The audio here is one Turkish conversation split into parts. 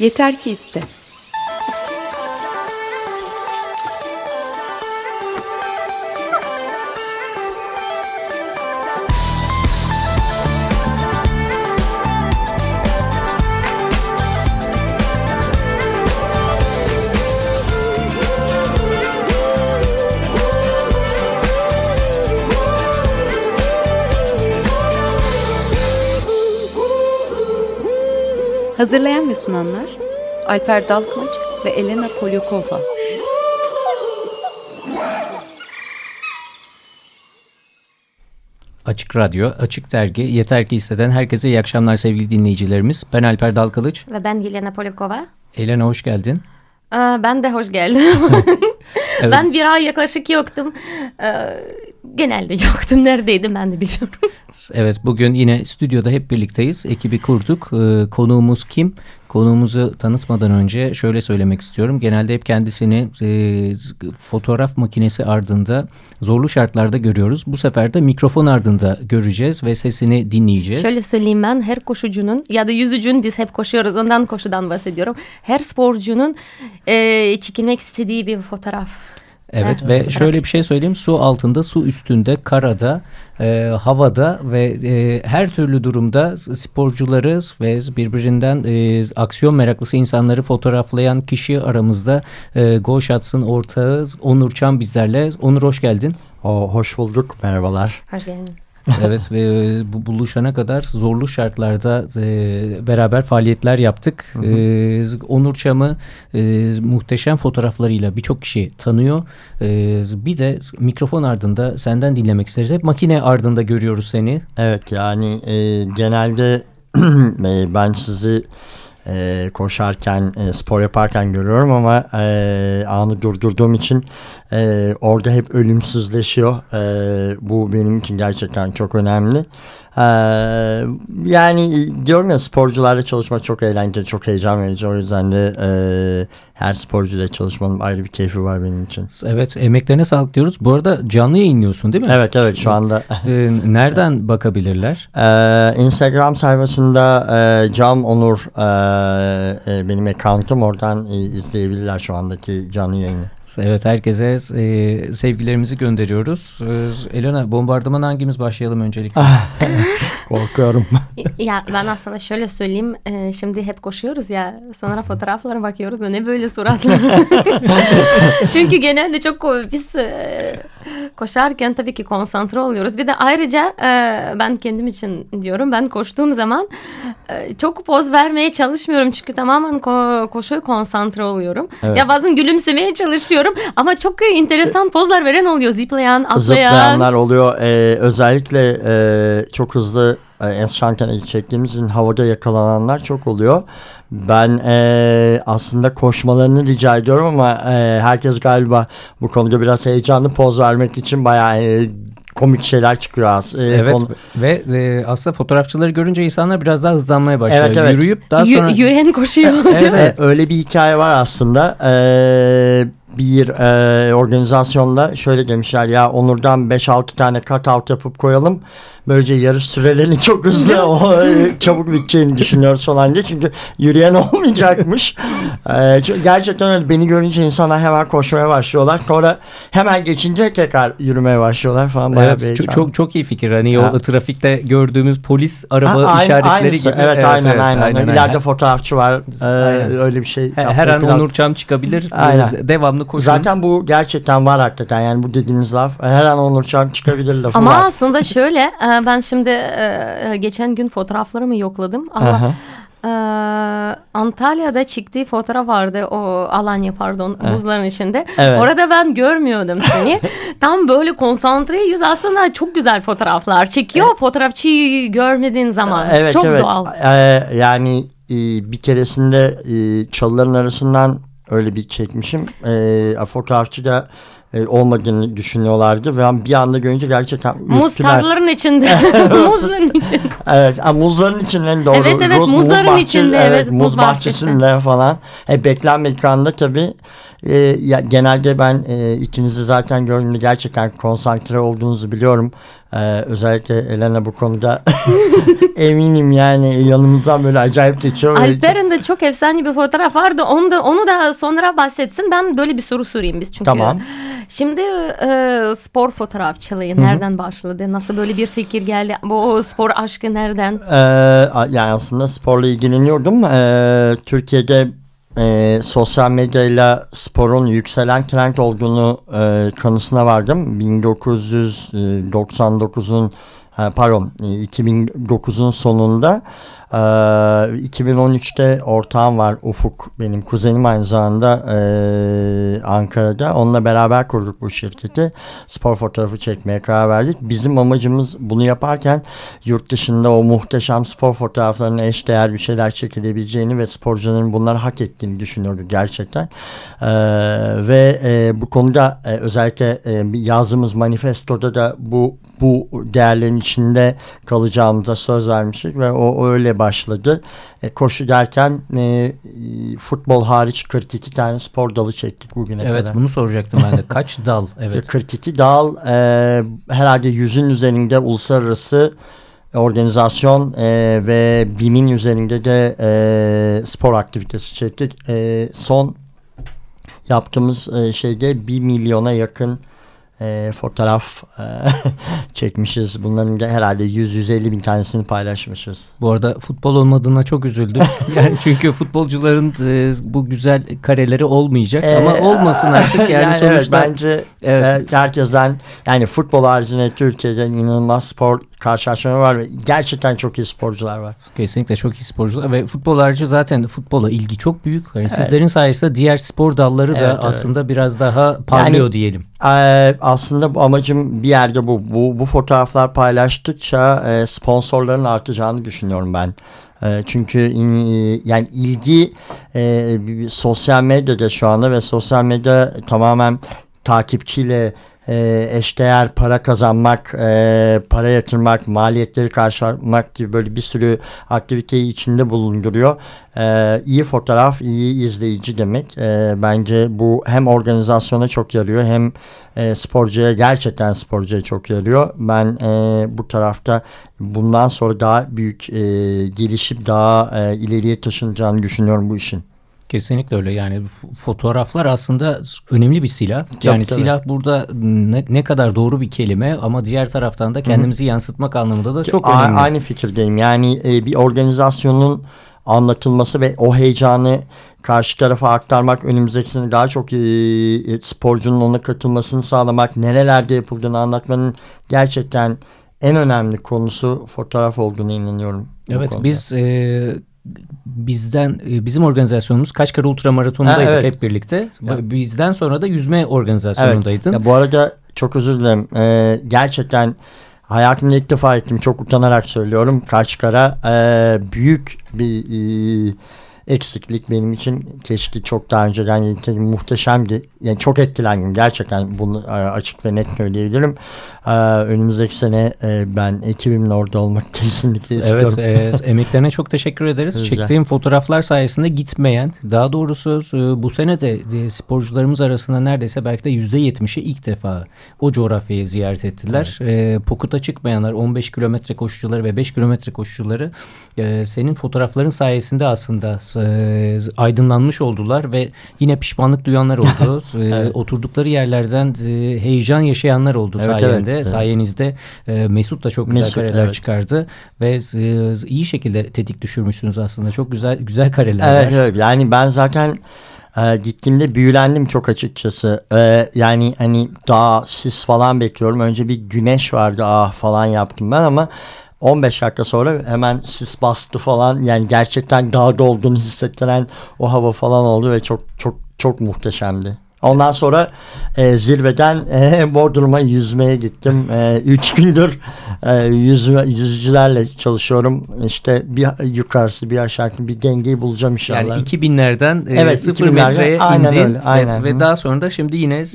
Yeter ki iste. Hazırlayan ve sunanlar Alper Dalkılıç ve Elena Polyakova. Açık Radyo, Açık Dergi, Yeter Ki İsteden herkese iyi akşamlar sevgili dinleyicilerimiz. Ben Alper Dalkılıç. Ve ben Yelena Polyakova. Elena hoş geldin. Ben de hoş geldim. evet. Ben bir ay yaklaşık yoktum. Genelde yoktum. Neredeydim ben de bilmiyorum. Evet bugün yine stüdyoda hep birlikteyiz. Ekibi kurduk. Konuğumuz kim? Konuğumuzu tanıtmadan önce şöyle söylemek istiyorum. Genelde hep kendisini e, fotoğraf makinesi ardında zorlu şartlarda görüyoruz. Bu sefer de mikrofon ardında göreceğiz ve sesini dinleyeceğiz. Şöyle söyleyeyim ben her koşucunun ya da yüzücünün biz hep koşuyoruz ondan koşudan bahsediyorum. Her sporcunun e, çekilmek istediği bir fotoğraf. Evet ve şöyle bir şey söyleyeyim su altında su üstünde karada e, havada ve e, her türlü durumda sporcuları ve birbirinden e, aksiyon meraklısı insanları fotoğraflayan kişi aramızda e, Go Shots'ın ortağı Onur Çam bizlerle. Onur hoş geldin. O, hoş bulduk merhabalar. Hoş geldin. evet ve bu buluşana kadar zorlu şartlarda e, beraber faaliyetler yaptık. Hı hı. E, Onur Çam'ı e, muhteşem fotoğraflarıyla birçok kişi tanıyor. E, bir de mikrofon ardında senden dinlemek isteriz. Hep makine ardında görüyoruz seni. Evet yani e, genelde ben sizi e, koşarken, e, spor yaparken görüyorum ama e, anı durdurduğum için e, orada hep ölümsüzleşiyor. E, bu benim için gerçekten çok önemli. Ee, yani diyorum ya sporcularla çalışmak çok eğlenceli, çok heyecan verici. O yüzden de e, her sporcuyla çalışmanın ayrı bir keyfi var benim için. Evet emeklerine sağlık diyoruz. Bu arada canlı yayınlıyorsun değil mi? Evet evet şu anda. Ee, nereden bakabilirler? Ee, Instagram sayfasında e, Cam Onur e, e, benim accountum oradan e, izleyebilirler şu andaki canlı yayını. Evet herkese e, sevgilerimizi gönderiyoruz. E, Elena bombardıman hangimiz başlayalım öncelikle? Korkuyorum. ya ben aslında şöyle söyleyeyim. E, şimdi hep koşuyoruz ya sonra fotoğraflara bakıyoruz ve ne böyle suratlar. Çünkü genelde çok biz e, koşarken tabii ki konsantre oluyoruz. Bir de ayrıca e, ben kendim için diyorum ben koştuğum zaman e, çok poz vermeye çalışmıyorum. Çünkü tamamen ko koşuya konsantre oluyorum. Evet. Ya bazen gülümsemeye çalışıyorum ama çok enteresan pozlar veren oluyor. Zıplayan, atlayan. Zıplayanlar oluyor. Ee, özellikle e, çok hızlı e, Esşanken'e çektiğimiz için havada yakalananlar çok oluyor. Ben e, aslında koşmalarını rica ediyorum ama e, herkes galiba bu konuda biraz heyecanlı poz vermek için bayağı e, komik şeyler çıkıyor aslında. Evet konu... ve e, aslında fotoğrafçıları görünce insanlar biraz daha hızlanmaya başlıyor. Evet, evet. Yürüyüp daha sonra... Y yürüyen koşuyor. evet, evet. Öyle bir hikaye var aslında. Ee, bir e, organizasyonda şöyle demişler ya Onur'dan 5-6 tane cut out yapıp koyalım. Böylece yarış sürelerini çok hızlı o, çabuk biteceğini düşünüyoruz falan diye. Çünkü yürüyen olmayacakmış. e, gerçekten öyle beni görünce insanlar hemen koşmaya başlıyorlar. Sonra hemen geçince tekrar yürümeye başlıyorlar falan. Evet, çok, çok, çok iyi fikir. Hani ha. o trafikte gördüğümüz polis araba ha, işaretleri aynısı. gibi. Evet, evet aynen evet, aynen. aynen. İleride fotoğrafçı var. Ee, öyle bir şey. Her, her an Onur Çam çıkabilir. Aynen. Devamlı devamlı koşun. Zaten bu gerçekten var hakikaten yani bu dediğiniz laf. Her an Onur Çam çıkabilir lafı Ama var. aslında şöyle e, ben şimdi e, geçen gün fotoğraflarımı yokladım ama Ee, Antalya'da çıktığı fotoğraf vardı o Alanya pardon evet. buzların içinde. Evet. Orada ben görmüyordum seni. Tam böyle konsantre yüz aslında çok güzel fotoğraflar çekiyor. Evet. Fotoğrafçıyı görmediğin zaman evet, çok evet. doğal. Ee, yani bir keresinde çalıların arasından öyle bir çekmişim. E, fotoğrafçı da e, olmadığını düşünüyorlardı ve bir anda görünce gerçekten Muz tarlaların içinde. muzların içinde. Evet, muzların içinde doğru. Evet evet muzların bahçe, içinde evet, muz, bahçesinde bahçesi. falan. E, beklenmedik anda tabii e, ya, genelde ben e, ikinizi zaten gördüğümde gerçekten konsantre olduğunuzu biliyorum. Ee, özellikle Elena bu konuda eminim yani yanımızdan böyle acayip geçiyor. Alper'in de çok efsane bir fotoğraf vardı. Onu da onu da sonra bahsetsin. Ben böyle bir soru sorayım biz çünkü. Tamam. Şimdi e, spor fotoğrafçılığı nereden başladı? Nasıl böyle bir fikir geldi? Bu spor aşkı nereden? Ee, yani aslında sporla ilgileniyordum. Ee, Türkiye'de e, sosyal medyayla sporun yükselen trend olduğunu e, kanısına vardım. 1999'un pardon 2009'un sonunda 2013'te ortağım var Ufuk benim kuzenim aynı zamanda e, Ankara'da. Onunla beraber kurduk bu şirketi. Spor fotoğrafı çekmeye karar verdik. Bizim amacımız bunu yaparken yurt dışında o muhteşem spor fotoğraflarına eş değer bir şeyler çekilebileceğini ve sporcuların bunları hak ettiğini düşünüyorduk gerçekten. E, ve e, bu konuda e, özellikle e, yazdığımız manifestoda da bu bu değerlerin içinde kalacağımıza söz vermiştik ve o öyle başladı. E, koşu derken e, futbol hariç 42 tane spor dalı çektik bugüne evet, kadar. Evet bunu soracaktım ben de. Kaç dal? Evet. 42 dal e, herhalde yüzün üzerinde uluslararası organizasyon e, ve BİM'in üzerinde de e, spor aktivitesi çektik. E, son yaptığımız e, şeyde 1 milyona yakın e, fotoğraf e, çekmişiz. Bunların da herhalde 100-150 bin tanesini paylaşmışız. Bu arada futbol olmadığına çok üzüldüm. yani çünkü futbolcuların e, bu güzel kareleri olmayacak ee, ama olmasın artık. Yani, yani sonuçta evet, bence evet. E, herkesten yani futbol haricinde Türkiye'de inanılmaz spor karşılaşmaları var ve gerçekten çok iyi sporcular var. Kesinlikle çok iyi sporcular ve futbol harici zaten futbola ilgi çok büyük. Yani evet. Sizlerin sayesinde diğer spor dalları da evet, aslında evet. biraz daha parlıyor yani, diyelim. E, aslında bu amacım bir yerde bu. Bu, bu fotoğraflar paylaştıkça e, sponsorların artacağını düşünüyorum ben. E, çünkü e, yani ilgi e, sosyal medyada şu anda ve sosyal medya tamamen takipçiyle e, eşdeğer para kazanmak, e, para yatırmak, maliyetleri karşılamak gibi böyle bir sürü aktiviteyi içinde bulunduruyor. E, iyi fotoğraf, iyi izleyici demek. E, bence bu hem organizasyona çok yarıyor hem e, sporcuya gerçekten sporcuya çok yarıyor. Ben e, bu tarafta bundan sonra daha büyük e, gelişip daha e, ileriye taşınacağını düşünüyorum bu işin. Kesinlikle öyle yani fotoğraflar aslında önemli bir silah. Yani tabii. silah burada ne, ne kadar doğru bir kelime ama diğer taraftan da kendimizi Hı -hı. yansıtmak anlamında da çok önemli. Aynı fikirdeyim yani e, bir organizasyonun anlatılması ve o heyecanı karşı tarafa aktarmak önümüzdeki sene daha çok e, e, sporcunun ona katılmasını sağlamak nerelerde yapıldığını anlatmanın gerçekten en önemli konusu fotoğraf olduğunu inanıyorum. Evet biz e, bizden e, bizim organizasyonumuz Kaçkar Ultramaraton'daydık ha, evet. hep birlikte. Ya. Bizden sonra da yüzme organizasyonundaydın. Evet. Ya, bu arada çok özür dilerim. Ee, gerçekten hayatımda ilk defa ettim. Çok utanarak söylüyorum. Kaçkar'a e, büyük bir e, eksiklik benim için keşke çok daha önceden muhteşemdi. Yani çok etkilendim gerçekten bunu e, açık ve net söyleyebilirim. E, önümüzdeki sene e, ben ekibimle orada olmak kesinlikle istiyorum. Evet, e, emeklerine çok teşekkür ederiz. Güzel. Çektiğim fotoğraflar sayesinde gitmeyen, daha doğrusu bu sene de sporcularımız arasında neredeyse belki de yüzde yetmişi ilk defa o coğrafyayı ziyaret ettiler. Evet. Pokut'a çıkmayanlar 15 kilometre koşucuları ve 5 kilometre koşucuları senin fotoğrafların sayesinde aslında e, aydınlanmış oldular ve yine pişmanlık duyanlar oldu. e, evet. Oturdukları yerlerden e, heyecan yaşayanlar oldu evet, sayende. Evet, Sayenizde e, Mesut da çok güzel Mesut, kareler evet. çıkardı ve e, iyi şekilde tetik düşürmüşsünüz aslında. Çok güzel güzel kareler evet, var. Evet yani ben zaten e, gittiğimde büyülendim çok açıkçası. E, yani hani daha sis falan bekliyorum. Önce bir güneş vardı ah falan yaptım ben ama 15 dakika sonra hemen sis bastı falan yani gerçekten dağda olduğunu hissettiren o hava falan oldu ve çok çok çok muhteşemdi. Ondan sonra e, zirveden e, Bodrum'a yüzmeye gittim. E, üç gündür e, yüzme, yüzücülerle çalışıyorum. İşte bir yukarısı bir aşağı bir dengeyi bulacağım inşallah. Yani 2000'lerden e, evet, 0 metreye aynen indin öyle, aynen. Ve, ve daha sonra da şimdi yine e,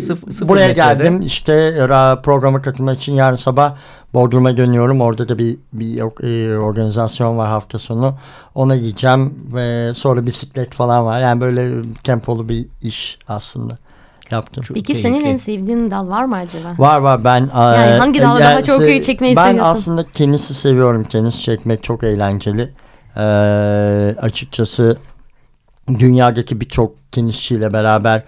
sıf, sıfır Buraya metrede. geldim işte programı katılmak için yarın sabah Bodrum'a dönüyorum. Orada da bir, bir e, organizasyon var hafta sonu. Ona gideceğim ve sonra bisiklet falan var. Yani böyle tempolu bir iş aslında yaptım. Çok Peki keyifli. senin en sevdiğin dal var mı acaba? Var var ben. Yani hangi dalı daha çok se- çekmeyi ben seviyorsun? Ben aslında tenisi seviyorum. Tenis çekmek çok eğlenceli. Ee, açıkçası dünyadaki birçok tenisçiyle beraber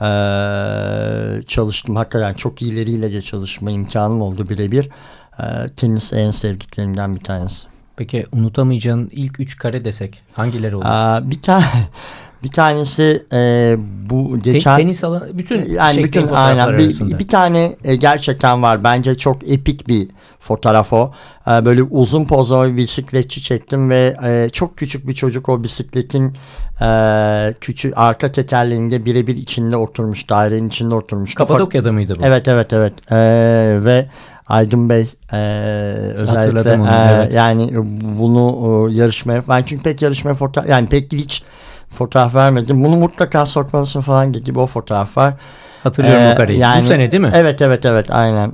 e, çalıştım. Hakikaten çok iyileriyle de çalışma imkanım oldu birebir. E, tenis en sevdiklerimden bir tanesi. Peki unutamayacağın ilk üç kare desek hangileri olur? Aa, bir tane bir tanesi e, bu geçen Te, tenis alanı bütün yani bütün aynen bir, bir tane e, gerçekten var. Bence çok epik bir fotoğraf o. E, böyle uzun pozlu bir bisikletçi çektim ve e, çok küçük bir çocuk o bisikletin e, küçük arka tekerleğinde birebir içinde oturmuş, dairenin içinde oturmuş. Kapadokya'da mıydı bu? Evet evet evet. E, ve Aydın Bey e, özellikle onu, e, evet. yani bunu e, yarışmaya ben çünkü pek yarışmaya fotoğraf yani pek hiç fotoğraf vermedim. Bunu mutlaka sokmalısın falan gibi o fotoğraf var. Hatırlıyorum ee, o kareyi. Yani, Bu sene değil mi? Evet evet evet aynen.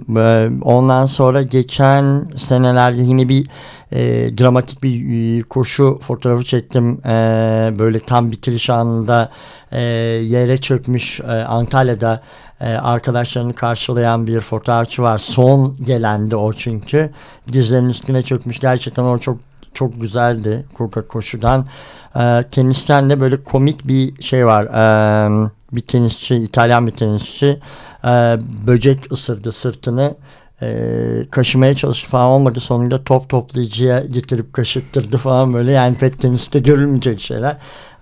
Ondan sonra geçen senelerde yine bir e, dramatik bir e, koşu fotoğrafı çektim. E, böyle tam bitiriş anında e, yere çökmüş e, Antalya'da e, arkadaşlarını karşılayan bir fotoğrafçı var. Son gelendi o çünkü. Dizlerinin üstüne çökmüş. Gerçekten o çok çok güzeldi koşudan. E, tenisten de böyle komik bir şey var. E, bir tenisçi, İtalyan bir tenisçi e, böcek ısırdı sırtını e, kaşımaya çalıştı falan olmadı. Sonunda top toplayıcıya getirip kaşıttırdı falan böyle. Yani pek teniste görülmeyecek şeyler.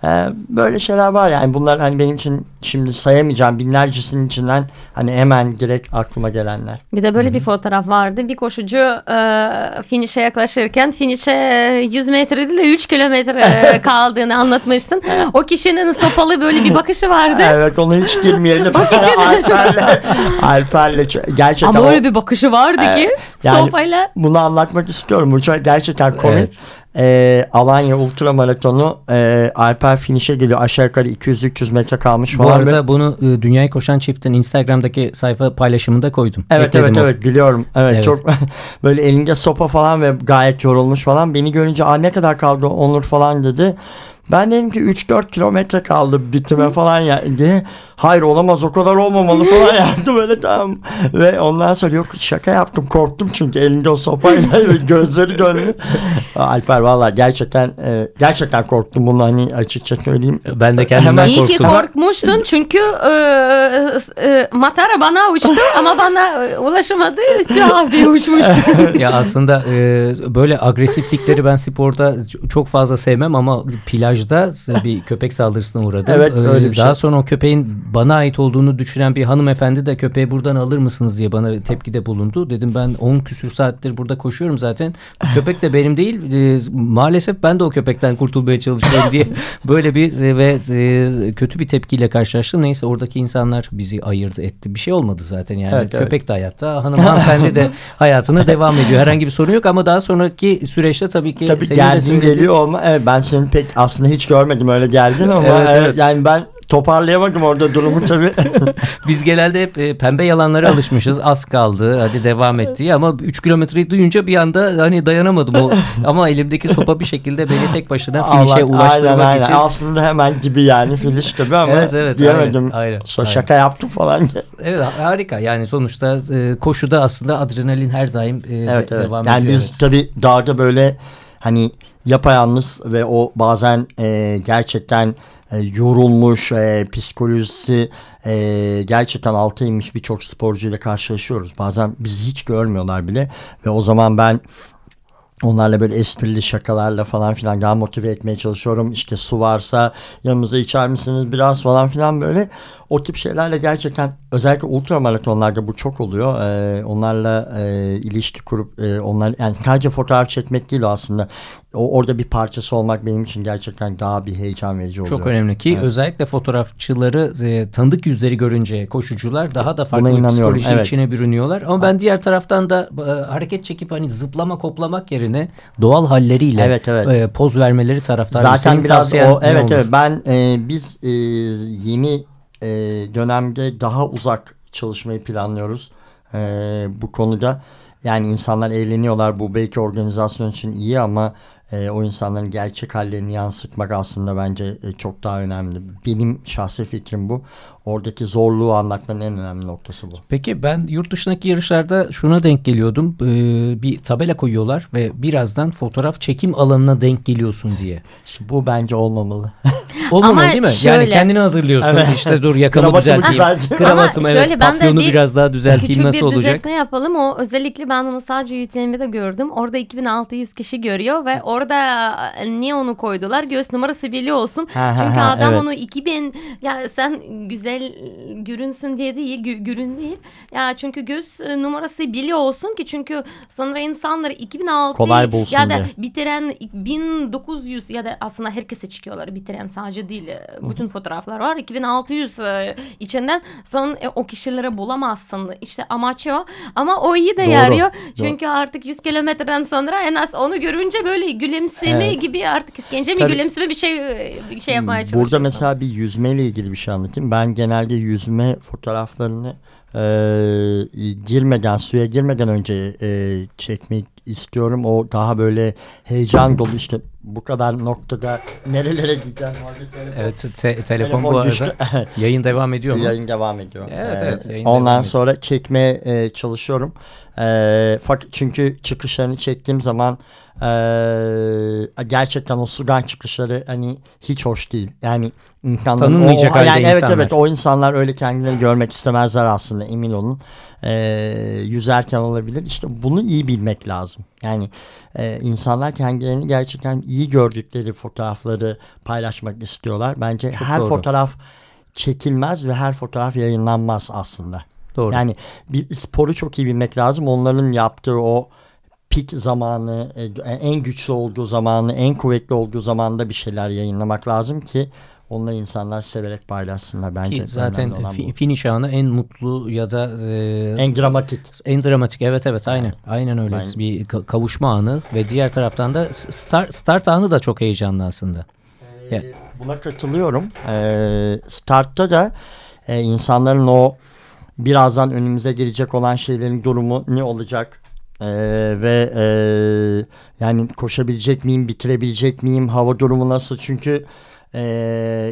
Ee, böyle şeyler var yani bunlar hani benim için şimdi sayamayacağım binlercesinin içinden hani hemen direkt aklıma gelenler. Bir de böyle Hı-hı. bir fotoğraf vardı. Bir koşucu e, finişe yaklaşırken finişe 100 metre değil de 3 kilometre kaldığını anlatmışsın. O kişinin sopalı böyle bir bakışı vardı. Evet onu hiç girmeyelim. o kişinin... Alper'le, Alper'le gerçekten Ama öyle bir bakışı vardı e, ki yani sopayla. Bunu anlatmak istiyorum. Bu çok gerçekten komik. Evet e, Alanya Ultra Maratonu e, Alper finişe geliyor. Aşağı yukarı 200-300 metre kalmış falan. Bu arada ve... bunu e, Dünyayı Koşan Çift'in Instagram'daki sayfa paylaşımında koydum. Evet Ekledim evet o. evet biliyorum. Evet, evet. çok böyle elinde sopa falan ve gayet yorulmuş falan. Beni görünce ne kadar kaldı Onur falan dedi. Ben dedim ki 3-4 kilometre kaldı bitime falan ya diye. Hayır olamaz o kadar olmamalı falan yaptı böyle tamam. Ve ondan sonra yok şaka yaptım korktum çünkü elinde o sopayla gözleri döndü. Alper valla gerçekten e, gerçekten korktum bunu hani açıkça söyleyeyim. Ben de kendimden korktum. İyi ki korkmuşsun çünkü e, e, Matara bana uçtu ama bana e, ulaşamadı. Siyah bir uçmuştu. ya aslında e, böyle agresiflikleri ben sporda çok fazla sevmem ama plajda bir köpek saldırısına uğradım. Evet öyle bir Daha şey. sonra o köpeğin bana ait olduğunu düşünen bir hanımefendi de köpeği buradan alır mısınız diye bana tepkide bulundu. Dedim ben 10 küsür saattir burada koşuyorum zaten. Köpek de benim değil. E, maalesef ben de o köpekten kurtulmaya çalışıyorum diye böyle bir e, ve e, kötü bir tepkiyle karşılaştım. Neyse oradaki insanlar bizi ayırdı etti. Bir şey olmadı zaten yani. Evet, köpek evet. de hayatta. Hanımefendi de hayatına devam ediyor. Herhangi bir sorun yok ama daha sonraki süreçte tabii ki tabii geldin geliyor olma. Evet ben seni pek aslında hiç görmedim öyle geldin ama evet, evet. yani ben toparlayamadım orada durumu tabii. Biz genelde hep e, pembe yalanlara alışmışız. Az kaldı hadi devam etti ama 3 kilometreyi duyunca bir anda hani dayanamadım. O, ama elimdeki sopa bir şekilde beni tek başına finişe ulaştırmak aynen, için. Aslında hemen gibi yani finish tabii ama evet, evet, diyemedim. Aynen, aynen, Şaka aynen. yaptım falan. evet harika yani sonuçta e, koşuda aslında adrenalin her daim e, evet, de, evet. devam yani ediyor. Yani biz evet. tabii dağda böyle hani yapayalnız ve o bazen e, gerçekten e, yorulmuş, e, psikolojisi e, gerçekten alta inmiş birçok sporcuyla karşılaşıyoruz. Bazen bizi hiç görmüyorlar bile ve o zaman ben Onlarla böyle esprili şakalarla falan filan daha motive etmeye çalışıyorum. İşte su varsa yanımıza içer misiniz biraz falan filan böyle. O tip şeylerle gerçekten özellikle ultramaratonlarda bu çok oluyor. Ee, onlarla e, ilişki kurup e, onlar yani sadece fotoğraf çekmek değil aslında. O, orada bir parçası olmak benim için gerçekten daha bir heyecan verici oluyor. Çok önemli ki evet. özellikle fotoğrafçıları e, tanıdık yüzleri görünce koşucular daha da farklı bir psikoloji evet. içine bürünüyorlar. Ama ben diğer taraftan da e, hareket çekip hani zıplama koplamak yerine doğal halleriyle evet, evet. E, poz vermeleri taraftarıyım. Zaten biraz o evet evet ben e, biz e, yeni e, dönemde daha uzak çalışmayı planlıyoruz e, bu konuda. yani insanlar eğleniyorlar. Bu belki organizasyon için iyi ama e, o insanların gerçek hallerini yansıtmak aslında bence e, çok daha önemli. Benim şahsi fikrim bu. Oradaki zorluğu anlatmanın en önemli noktası bu. Peki ben yurt dışındaki yarışlarda şuna denk geliyordum. Ee, bir tabela koyuyorlar ve birazdan fotoğraf çekim alanına denk geliyorsun diye. Şimdi bu bence olmamalı. Olmamalı Ama değil mi? şöyle- Yani kendini hazırlıyorsun. Evet. İşte dur yakamı düzelteyim. Kravatımı evet şöyle ben de bir biraz daha düzelteyim Küçük nasıl bir olacak? düzeltme yapalım. O özellikle ben onu sadece UTM'de gördüm. Orada 2600 kişi görüyor ve orada e, niye onu koydular? Göğüs numarası belli olsun. Ha, ha, Çünkü ha, adam evet. onu 2000 ya sen güzel görünsün diye değil, gü- görün değil. Ya çünkü göz e, numarası belli olsun ki çünkü sonra insanlar 2006 Kolay bulsun ya da diye. bitiren 1900 ya da aslında herkese çıkıyorlar bitiren sadece değil. e, Bütün fotoğraflar var. 2600 e, içinden son o kişilere bulamazsın. İşte amaç o. Ama o iyi de Doğru, yarıyor. doğru. Çünkü artık 100 kilometreden sonra en az onu görünce böyle gülümseme Evet. gibi artık iskence mi gülümseme bir şey bir şey yapmaya çalışıyorsun. Burada mesela bir yüzmeyle ilgili bir şey anlatayım. Ben genelde yüzme fotoğraflarını e, girmeden, suya girmeden önce e, çekmek istiyorum. O daha böyle heyecan dolu işte bu kadar noktada nerelere gideceğim. Telefon- Evet te- telefon, telefon bu arada düştü. yayın devam ediyor mu? Yayın devam ediyor. Evet, Ee, evet, yayın Ondan devam ediyor. sonra çekmeye e, çalışıyorum. Ee, fakat çünkü çıkışlarını çektiğim zaman e, gerçekten o sudan çıkışları hani hiç hoş değil. Yani insanların Tanınmayacak o, halde yani evet insanlar. evet o insanlar öyle kendilerini görmek istemezler aslında emin olun. Ee, yüzerken olabilir. İşte bunu iyi bilmek lazım. Yani e, insanlar kendilerini gerçekten iyi gördükleri fotoğrafları paylaşmak istiyorlar. Bence Çok her doğru. fotoğraf çekilmez ve her fotoğraf yayınlanmaz aslında. Doğru. Yani bir sporu çok iyi bilmek lazım. Onların yaptığı o pik zamanı, e, en güçlü olduğu zamanı, en kuvvetli olduğu zamanda bir şeyler yayınlamak lazım ki onları insanlar severek paylaşsınlar. Bence Ki zaten fi- finish anı en mutlu ya da e, en dramatik. en dramatik evet evet aynen aynen öyle Ben- bir ka- kavuşma anı ve diğer taraftan da start start anı da çok heyecanlı aslında. Ya- Ee, Buna katılıyorum. Ee, startta da e, insanların o birazdan önümüze gelecek olan şeylerin durumu ne olacak? Ee, ve e, yani koşabilecek miyim, bitirebilecek miyim, hava durumu nasıl? Çünkü e,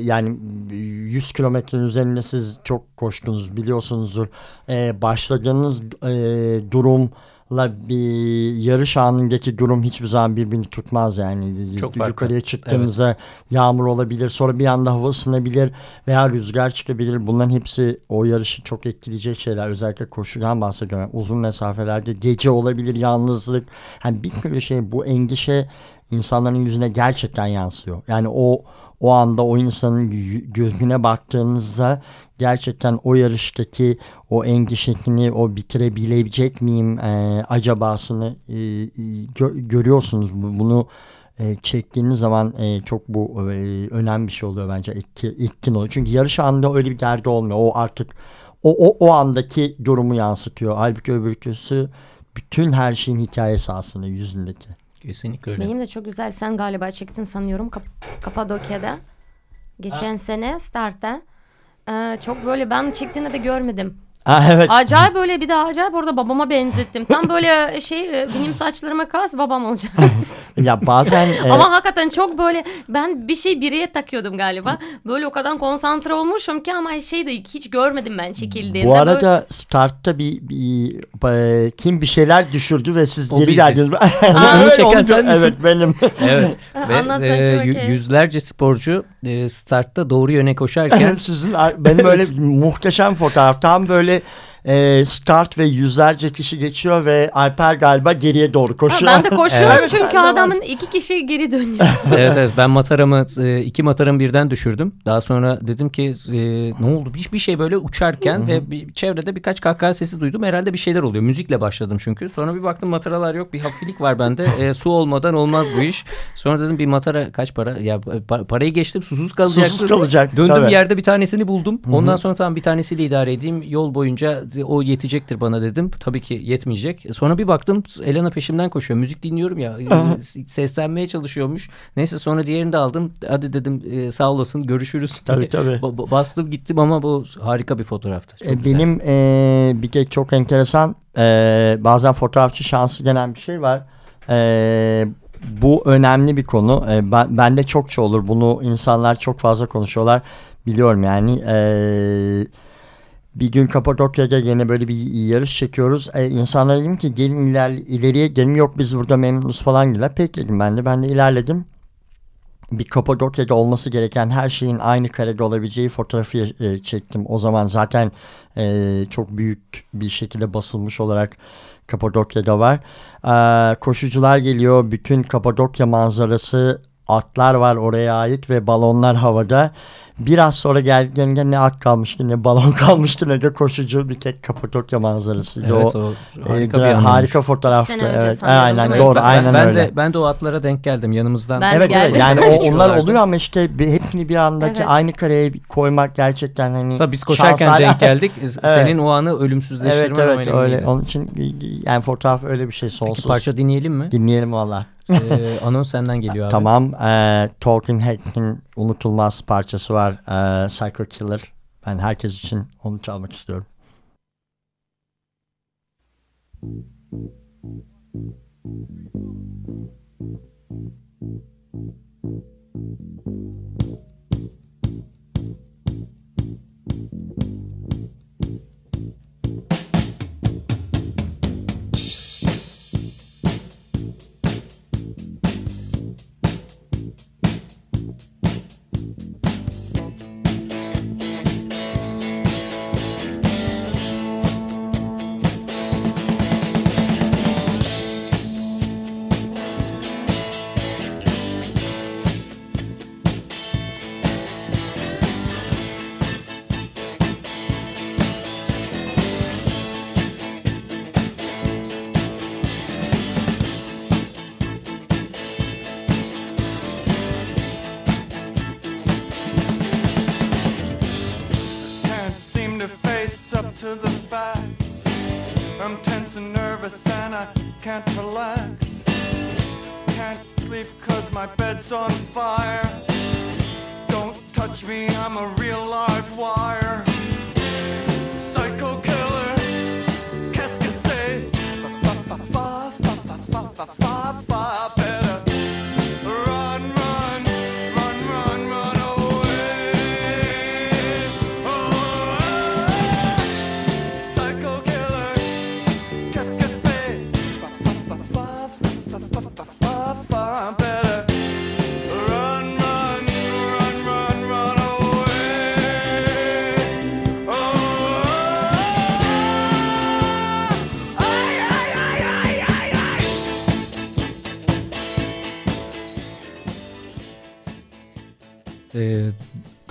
yani 100 kilometrenin üzerinde siz çok koştunuz biliyorsunuzdur. Ee, başladığınız e, durumla bir yarış anındaki durum hiçbir zaman birbirini tutmaz yani. Çok farklı. Yukarıya çıktığınızda yağmur olabilir, sonra bir anda hava ısınabilir veya rüzgar çıkabilir. Bunların hepsi o yarışı çok etkileyecek şeyler. Özellikle koşudan bahsediyorum. Uzun mesafelerde gece olabilir, yalnızlık. Yani bir sürü şey bu endişe insanların yüzüne gerçekten yansıyor. Yani o o anda o insanın gö- gözüne baktığınızda gerçekten o yarıştaki o endişesini, o bitirebilecek miyim e, acabasını e, e, gö- görüyorsunuz. Bu- Bunu e, çektiğiniz zaman e, çok bu e, önemli bir şey oluyor bence. Etki, etkin oluyor. Çünkü yarış anında öyle bir derdi olmuyor. O artık o, o, o andaki durumu yansıtıyor. Halbuki öbürküsü bütün her şeyin hikayesi aslında yüzündeki. Kesinlikle öyle. Benim de çok güzel. Sen galiba çektin sanıyorum Kap- Kapadokya'da. Geçen sene startta. Ee, çok böyle ben çektiğini de görmedim. Ha, evet. Acayip böyle bir de acayip orada babama benzettim. Tam böyle şey e, benim saçlarıma kas babam olacak. ya bazen e, Ama hakikaten çok böyle ben bir şey biriye takıyordum galiba. Böyle o kadar konsantre olmuşum ki ama şey de hiç görmedim ben çekildiğinde. bu Böyle- arada startta bir, bir e, kim bir şeyler düşürdü ve siz O geri geldiniz. Onu Evet, çeken onu- sen misin? Evet benim. Evet. Ve e, yüzlerce sporcu e, startta doğru yöne koşarken Sizin benim öyle muhteşem fotoğraf. Tam böyle e, start ve yüzlerce kişi geçiyor ve Alper galiba geriye doğru Ha, koşuyor. ben de koşuyorum Evet. çünkü adamın iki kişi geri dönüyor. evet evet ben mataramı e, iki mataramı birden düşürdüm. Daha sonra dedim ki e, ne oldu? Bir, bir şey böyle uçarken ve bir, çevrede birkaç kahkaha sesi duydum. Herhalde bir şeyler oluyor. Müzikle başladım çünkü. Sonra bir baktım mataralar yok. Bir hafiflik var bende. E, su olmadan olmaz bu iş. Sonra dedim bir matara kaç para? Ya pa- parayı geçtim susuz kalacaksın. Susuz kalacak, Döndüm tabii. yerde bir tanesini buldum. Ondan sonra tamam bir tanesiyle idare edeyim. Yol boyunca o yetecektir bana dedim. Tabii ki yetmeyecek. Sonra bir baktım Elena peşimden koşuyor. Müzik dinliyorum ya. e, seslenmeye çalışıyormuş. Neyse sonra diğerini de aldım. Hadi dedim e, sağ olasın görüşürüz. Tabii, tabii. Ba- ba- Bastım gittim ama bu harika bir fotoğraftı. Çok E, güzel. Benim e, bir de çok enteresan e, bazen fotoğrafçı şansı denen bir şey var. E, bu önemli bir konu. E, ben, bende çokça olur. Bunu insanlar çok fazla konuşuyorlar. Biliyorum yani. E, bir gün Kapadokya'da yine böyle bir yarış çekiyoruz. E, insanlara dedim ki gelin iler, ileriye gelin yok biz burada memnunuz falan dediler. Peki dedim ben de. Ben de ilerledim. Bir Kapadokya'da olması gereken her şeyin aynı karede olabileceği fotoğrafı e, çektim. O zaman zaten e, çok büyük bir şekilde basılmış olarak Kapadokya'da var. E, koşucular geliyor. Bütün Kapadokya manzarası atlar var oraya ait ve balonlar havada. Biraz sonra geldiklerinde ne at kalmıştı ne balon kalmıştı ne de koşucu bir tek Kapadokya manzarasıydı. Evet, o, o e, harika, bir harika fotoğraftı. Evet, aynen Evet, doğru ben- aynen ben öyle. de ben de o atlara denk geldim yanımızdan. Ben Evet evet geldim. yani o, onlar oluyor ama işte bir, hepsini bir andaki Evet. aynı kareye koymak gerçekten hani Tabii biz koşarken şans- denk geldik. Senin o anı ölümsüzleştirme Evet evet önemliydi. öyle. Onun için yani fotoğraf öyle bir şey Peki sonsuz. parça dinleyelim mi? Dinleyelim valla. ee, anons senden geliyor abi. Tamam. E, Talking Heads'in unutulmaz parçası var. E, Psycho Killer. Ben herkes için onu çalmak istiyorum. Can't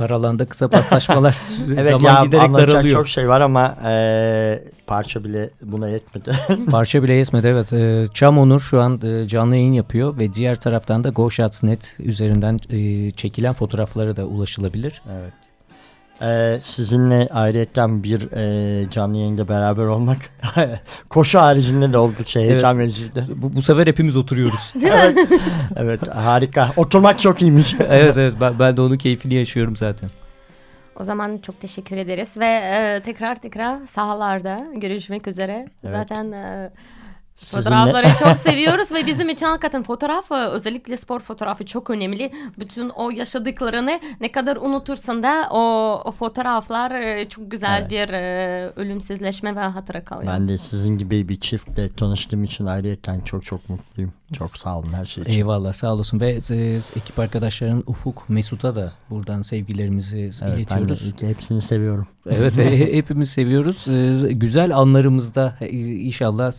dar alanda kısa paslaşmalar Evet zaman ya giderek daralıyor. çok şey var ama e, parça bile buna yetmedi. Parça bile yetmedi evet. Ee, Çam Onur şu an e, canlı yayın yapıyor ve diğer taraftan da GoShots.net üzerinden e, çekilen fotoğrafları da ulaşılabilir. evet. E, sizinle ayrıyetten bir e, canlı yayında beraber olmak koşu haricinde de oldukça heyecan vericiydi. Bu, bu sefer hepimiz oturuyoruz. evet, evet harika. Oturmak çok iyiymiş. evet evet ben, ben de onun keyfini yaşıyorum zaten. O zaman çok teşekkür ederiz ve e, tekrar tekrar sahalarda görüşmek üzere. Evet. Zaten e, Sizinle- fotoğrafları çok seviyoruz ve bizim için hakikaten fotoğraf e, özellikle spor fotoğrafı çok önemli. Bütün o yaşadıklarını ne kadar unutursan da o, o fotoğraflar e, çok güzel Evet. bir e, ölümsüzleşme ve hatıra kalıyor. Ben de sizin gibi bir çiftle tanıştığım için ayrıyeten çok çok mutluyum. Çok sağ olun her şey için. Eyvallah sağ olasın ve e, ekip arkadaşların Ufuk Mesut'a da buradan sevgilerimizi Evet, ben de iletiyoruz. hepsini seviyorum. Evet hepimiz seviyoruz. E, Güzel anlarımızda inşallah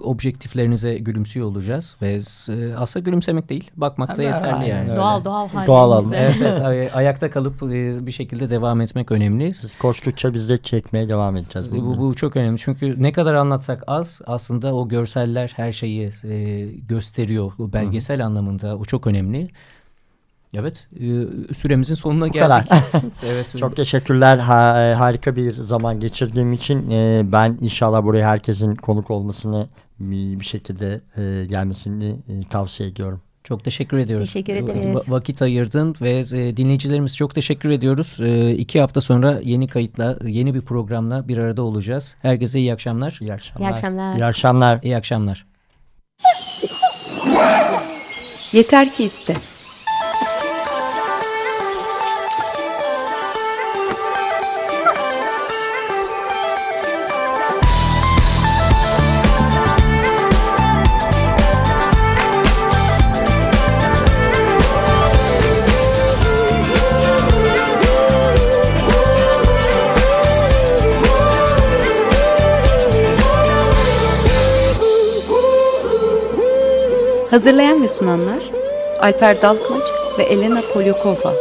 objektiflerinize gülümsüyor olacağız ve e, aslında gülümsemek değil bakmak da yeterli aynen yani. öyle. Doğal doğal halde. Doğal. Evet, evet ay- ayakta kalıp e, bir şekilde devam etmek önemli. Siz koştukça biz de çekmeye devam edeceğiz. Bu, bu çok önemli çünkü ne kadar anlatsak az aslında o görseller her şeyi e, gösteriyor. O belgesel anlamında o çok önemli. Evet e, süremizin sonuna Bu kadar. geldik. evet. Çok teşekkürler. Ha- e, harika bir zaman geçirdiğim için e, ben inşallah buraya herkesin konuk olmasını bir, bir şekilde e, gelmesini e, tavsiye ediyorum. Çok teşekkür ediyoruz. Teşekkür ederiz. Va- vakit ayırdın ve e, dinleyicilerimiz çok teşekkür ediyoruz. E, iki hafta sonra yeni kayıtla, yeni bir programla bir arada olacağız. Herkese iyi akşamlar. İyi akşamlar. İyi akşamlar. İyi akşamlar. İyi akşamlar. Yeter ki iste. Hazırlayan ve sunanlar Alper Dalkılıç ve Elena Polyakova.